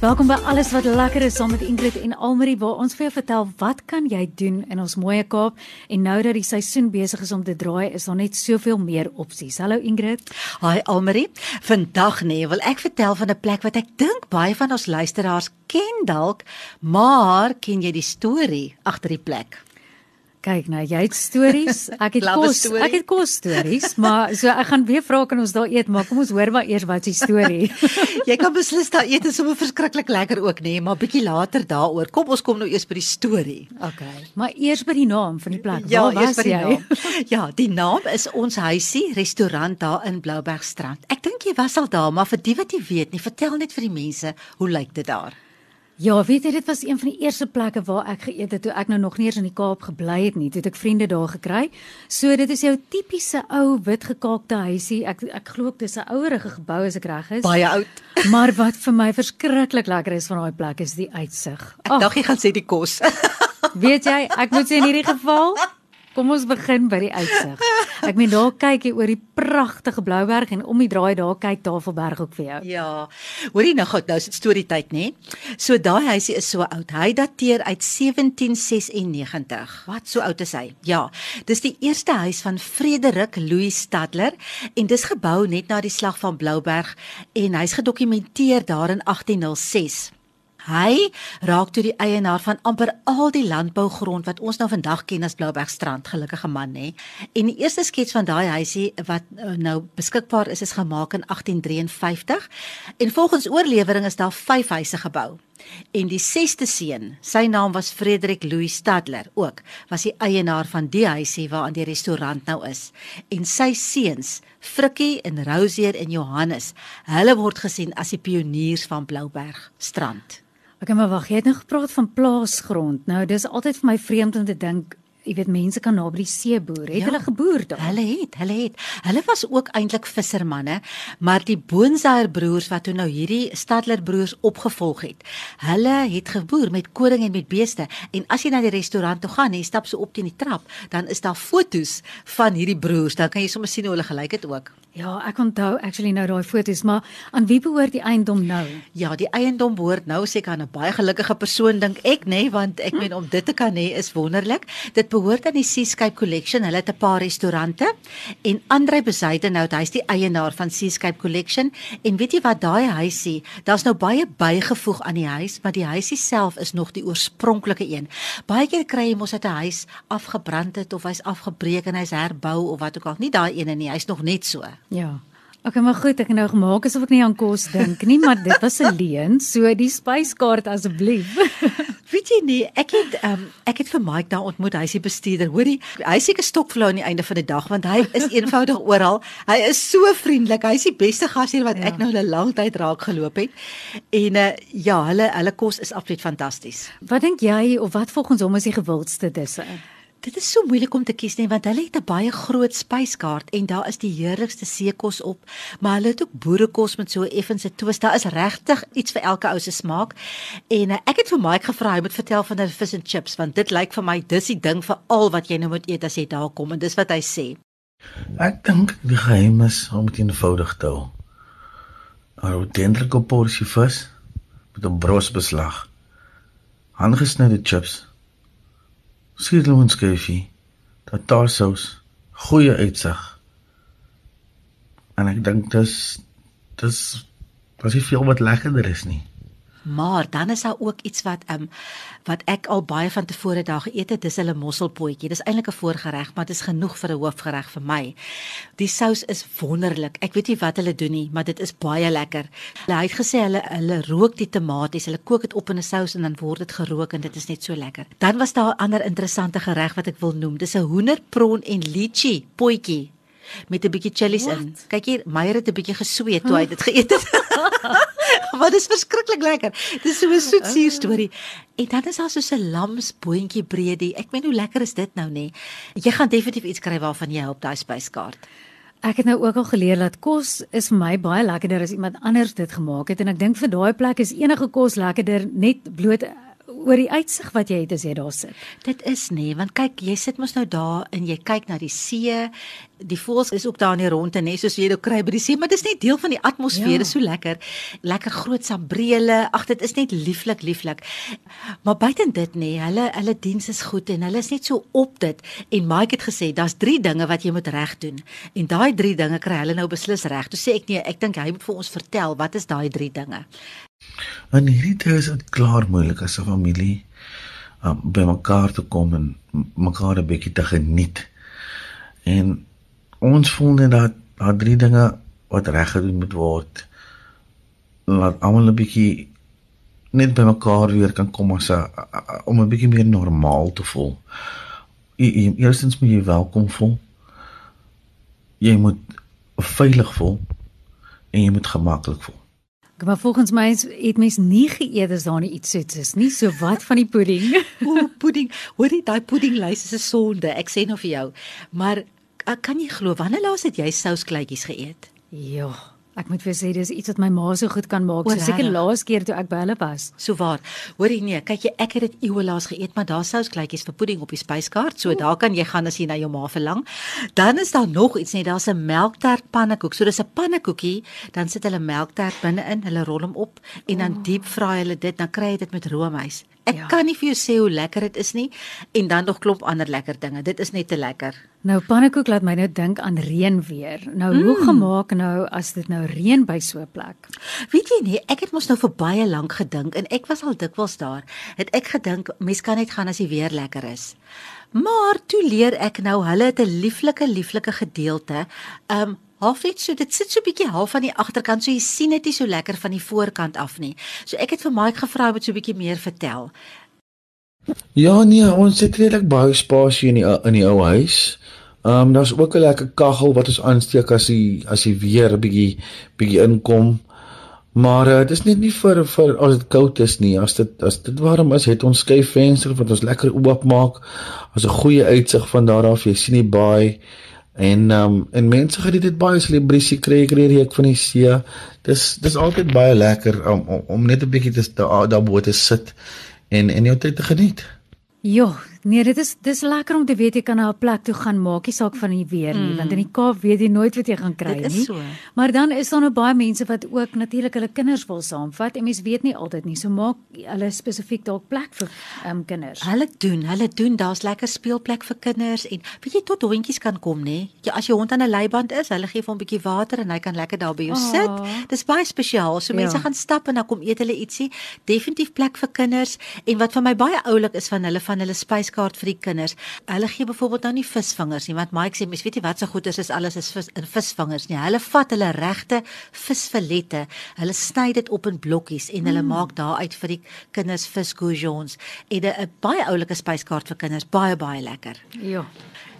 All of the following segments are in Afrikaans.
Welkom by alles wat lekker is saam met Ingrid en Almarie waar ons vir jou vertel wat kan jy doen in ons mooi Kaap en nou dat die seisoen besig is om te draai is daar net soveel meer opsies. Hallo Ingrid. Haai Almarie. Vandag nee, wil ek vertel van 'n plek wat ek dink baie van ons luisteraars ken dalk, maar ken jy die storie agter die plek? Kyk nou, jy het stories. Ek het kos. Story. Ek het kos stories, maar so ek gaan weer vra kan ons daar eet, maar kom ons hoor maar eers wat se storie. jy kan beslis daar eet, is sommer verskriklik lekker ook, nê, nee, maar bietjie later daaroor. Kom ons kom nou eers by die storie. Okay. Maar eers by die naam van die plek. Ja, Waar eers by die jy? naam. Ja, die naam is ons huisie restaurant daar in Bloubergstrand. Ek dink jy was al daar, maar vir die wat jy weet nie, vertel net vir die mense, hoe lyk dit daar? Ja, weet jy, dit was een van die eerste plekke waar ek geëet het toe ek nou nog nie eens in die Kaap gebly het nie. Toe het ek vriende daar gekry. So dit is jou tipiese ou wit gekaakte huisie. Ek ek glo dit is 'n ouerige gebou as ek reg is. Baie oud. maar wat vir my verskriklik lekker is van daai plek is die uitsig. Ek dink jy gaan sê die kos. weet jy, ek moet sê in hierdie geval Kom ons begin by die uitsig. Ek meen daar kyk jy oor die pragtige Blouberg en om die draai daar kyk Tafelberg ook vir jou. Ja. Hoorie nou gou, nou is dit storie tyd, nê? So daai huisie is so oud. Hy dateer uit 1796. Wat so oud is hy? Ja. Dis die eerste huis van Frederik Louis Stadler en dis gebou net na die slag van Blouberg en hy's gedokumenteer daar in 1806. Hy raak toe die eienaar van amper al die landbougrond wat ons nou vandag ken as Bloubergstrand, gelukkige man nê. En die eerste skets van daai huisie wat eh, nou beskikbaar is is gemaak in 1853 en volgens oorlewering is daar 5 huise gebou. En die sesde seun, sy naam was Frederik Louis Stadler, ook was die eienaar van die huisie waar aan die restaurant nou is. En sy seuns, Frikkie en Rosier en Johannes, hulle word gesien as die pioniers van Blouberg strand. Okay, maar wag, jy het nou gepraat van plaasgrond. Nou, dis altyd vir my vreemd om te dink Jy weet mense kan naby die see boer. Het ja, hulle geboer daar? Hulle het, hulle het. Hulle was ook eintlik vissermanne, maar die Boonsaier broers wat toe nou hierdie Stadler broers opgevolg het. Hulle het geboer met koring en met beeste. En as jy na die restaurant toe gaan jy stap so op teen die trap, dan is daar fotos van hierdie broers. Dan kan jy sommer sien hoe hulle gelyk het ook. Ja, ek onthou actually nou daai foto's, maar aan wie behoort die eiendom nou? Ja, die eiendom behoort nou seker aan 'n baie gelukkige persoon dink ek, nê, nee, want ek meen om dit te kan hê is wonderlik. Dit behoort aan die Seascape Collection. Hulle het 'n paar restaurante en Andre Bezuidenhout, hy's die eienaar van Seascape Collection en weet jy wat daai huisie, daar's nou baie bygevoeg aan die huis, maar die huisie self is nog die oorspronklike een. Baie keer kry jy mos dat 'n huis afgebrand het of hy's afgebreek en hy's herbou of wat ook al. Nie daai ene nie, hy's nog net so. Ja. Okay, maar goed, ek het nou gemaak asof ek nie aan kos dink nie, maar dit was 'n leuen, so die spyskaart asseblief. Weet jy nie, ek het um, ek het vir Mike daar ontmoet, hy's die bestuurder. Hoorie, hy seker stokvlou aan die einde van die dag want hy is eenvoudig oral. Hy is so vriendelik. Hy's die beste gasheer wat ja. ek nou 'n lang tyd raak geloop het. En uh, ja, hulle hulle kos is absoluut fantasties. Wat dink jy of wat volgens hom is die gewildste disse? Dit is so moeilik om te kies nie want hulle het 'n baie groot spyskaart en daar is die heerlikste seekos op, maar hulle het ook boerekos met so 'n effense twist. Daar is regtig iets vir elke ou se smaak. En uh, ek het vir Mike gevra hy moet vertel van hulle fish and chips want dit lyk vir my dis die ding vir al wat jy nou moet eet as jy daar kom en dis wat hy sê. Ek dink die geheim is om dit eenvoudig te hou. 'n Autentlike porsie vis met 'n brosbeslag. Handgesnyde chips suurlemoenskyfie, tatarsous, goeie uitsig. En ek dink dis dis was nie veel wat lekkerder is nie. Maar dan is daar ook iets wat ehm um, wat ek al baie van tevore daar geëet het, dis hulle mosselpotjie. Dis eintlik 'n voorgereg, maar dit is genoeg vir 'n hoofgereg vir my. Die sous is wonderlik. Ek weet nie wat hulle doen nie, maar dit is baie lekker. Hulle het gesê hulle hulle rook die tomaties, hulle kook dit op in 'n sous en dan word dit gerook en dit is net so lekker. Dan was daar 'n ander interessante gereg wat ek wil noem. Dis 'n hoenderpron en lychee potjie met 'n bietjie chillies What? in. Kyk hier, Meyer het 'n bietjie gesweet toe hy dit geëet het. Maar dit is verskriklik lekker. Dit is so 'n soetsuur storie. En dan is daar so 'n lamsboontjie breedie. Ek meen hoe lekker is dit nou nê? Jy gaan definitief iets kry waarvan jy op daai spyskaart. Ek het nou ook al geleer dat kos is vir my baie lekkerder as iemand anders dit gemaak het en ek dink vir daai plek is enige kos lekkerder net bloot oor die uitsig wat jy het as jy daar sit. Dit is nê, want kyk, jy sit mos nou daar en jy kyk na die see. Die voëls is ook daar in die ronde nê, soos jy nou kry by die see, maar dis net deel van die atmosfeer, ja. is so lekker. Lekker groot sambrele. Ag, dit is net lieflik, lieflik. Maar buiten dit nê, hulle hulle diens is goed en hulle is net so op dit. En Mike het gesê, daar's 3 dinge wat jy moet reg doen. En daai 3 dinge kry hulle nou beslis reg. Toe sê ek nee, ek dink hy moet vir ons vertel wat is daai 3 dinge. In hierdie tyd is dit klaar moeilik as 'n familie um, by mekaar te kom en mekaar 'n bietjie te geniet. En ons voel net dat daar drie dinge wat reg gedoen moet word. Laat almal 'n bietjie net by mekaar weer kan kom as 'n om 'n bietjie meer normaal te voel. Eerstens moet jy welkom voel. Jy moet veilig voel en jy moet gemaklik voel. Maar volgens my het mens nie geëet as daar nie iets soets is nie. So wat van die pudding? o, pudding. Hoorie, daai puddinglys is 'n sonde. Ek sê nou vir jou. Maar kan jy glo wanneer laas het jy souskleitjies geëet? Ja. Ek moet vir sê dis iets wat my ma so goed kan maak. So seker laas keer toe ek by hulle was. So waar. Hoorie nee, kyk jy ek het dit eeue laas geëet, maar daar souskleitjies vir pudding op die spyskaart. So Oeh. daar kan jy gaan as jy na jou ma verlang. Dan is daar nog iets net, daar's 'n melktert pannekoek. So dis 'n pannekoekie, dan sit hulle melktert binne-in, hulle rol hom op en dan diep vraai hulle dit, dan kry jy dit met roomys. Ek ja. kan nie vir jou sê hoe lekker dit is nie en dan nog klop ander lekker dinge. Dit is net te lekker. Nou pannekoek laat my nou dink aan reën weer. Nou mm. hoe gemaak nou as dit nou reën by so 'n plek? Weet jy nie, ek het mos nou vir baie lank gedink en ek was al dikwels daar. Het ek gedink mens kan net gaan as die weer lekker is. Maar toe leer ek nou hulle het 'n lieflike lieflike gedeelte. Um half net so dit sit so bietjie half aan die agterkant so jy sien dit nie so lekker van die voorkant af nie. So ek het vir Mike gevra om dit so bietjie meer vertel. Ja nee, ons het redelik baie spasie in die in die ou huis. Ehm um, daar's ook 'n lekker kaggel wat ons aansteek as die as die weer 'n bietjie bietjie inkom. Maar uh, dit is net nie vir vir as dit koud is nie. As dit as dit warm is, het ons skuif vensters wat ons lekker oop maak. As 'n goeie uitsig van daar af. Jy sien die baai. En ehm um, en mense geniet dit baie as hulle briesie kry kry reek van die see. Dis dis altyd baie lekker om om, om net 'n bietjie daar daar bo te sit en en jou tyd te geniet. Ja, nee, dit is dis lekker om te weet jy kan na 'n plek toe gaan, maak nie saak van die weer nie, mm. want in die Kaap weet jy nooit wat jy gaan kry nie. So. Maar dan is daar nou baie mense wat ook natuurlik hulle kinders wil saamvat en mense weet nie altyd nie. So maak hulle spesifiek dalk plek vir ehm um, kinders. Hulle doen, hulle doen, daar's lekker speelplek vir kinders en weet jy tot hondjies kan kom, nê? Ja, as jou hond aan 'n leiband is, hulle gee vir hom 'n bietjie water en hy kan lekker daar by jou oh. sit. Dis baie spesiaal. So mense ja. gaan stap en dan kom eet hulle ietsie. Definitief plek vir kinders en wat vir my baie oulik is van hulle van hulle spyskaart vir die kinders. Hulle gee byvoorbeeld nou nie visvangers nie, want Mike sê mens weet jy wat so goed is is alles is vis in visvangers nie. Hulle vat hulle regte visfilette, hulle sny dit op in blokkies en hulle mm. maak daaruit vir die kinders visgoujons. En 'n baie oulike spyskaart vir kinders, baie baie lekker. Ja.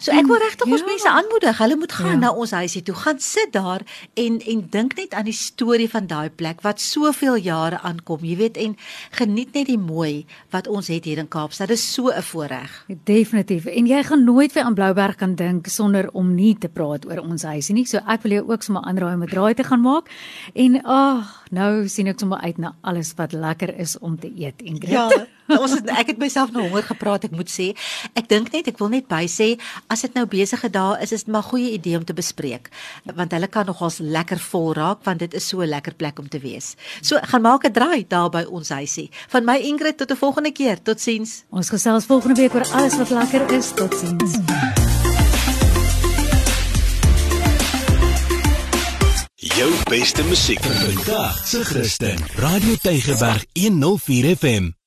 So ek wil regtig ja. ons mense aanmoedig, hulle moet gaan ja. na ons huisie toe, gaan sit daar en en dink net aan die storie van daai plek wat soveel jare aankom, jy weet en geniet net die mooi wat ons het hier in Kaapstad. Dit is so 'n voorreg. Definitief. En jy gaan nooit weer aan Blouberg kan dink sonder om nie te praat oor ons huisie nie. So ek wil jou ook sommer aanraai om 'n draai te gaan maak. En ag, oh, nou sien ek sommer uit na alles wat lekker is om te eet, Ingrid. Ja. Ons het ek het myself nou honger gepraat ek moet sê. Ek dink net ek wil net by sê as dit nou besige dae is is dit maar goeie idee om te bespreek. Want hulle kan nogals lekker vol raak want dit is so 'n lekker plek om te wees. So gaan maak 'n draai daar by ons huisie. Van my Ingrid tot 'n volgende keer. Totsiens. Ons gesels volgende week oor alles wat lekker is. Totsiens. Jou beste musiek vir vandag se Christen. Radio Tygerberg 104 FM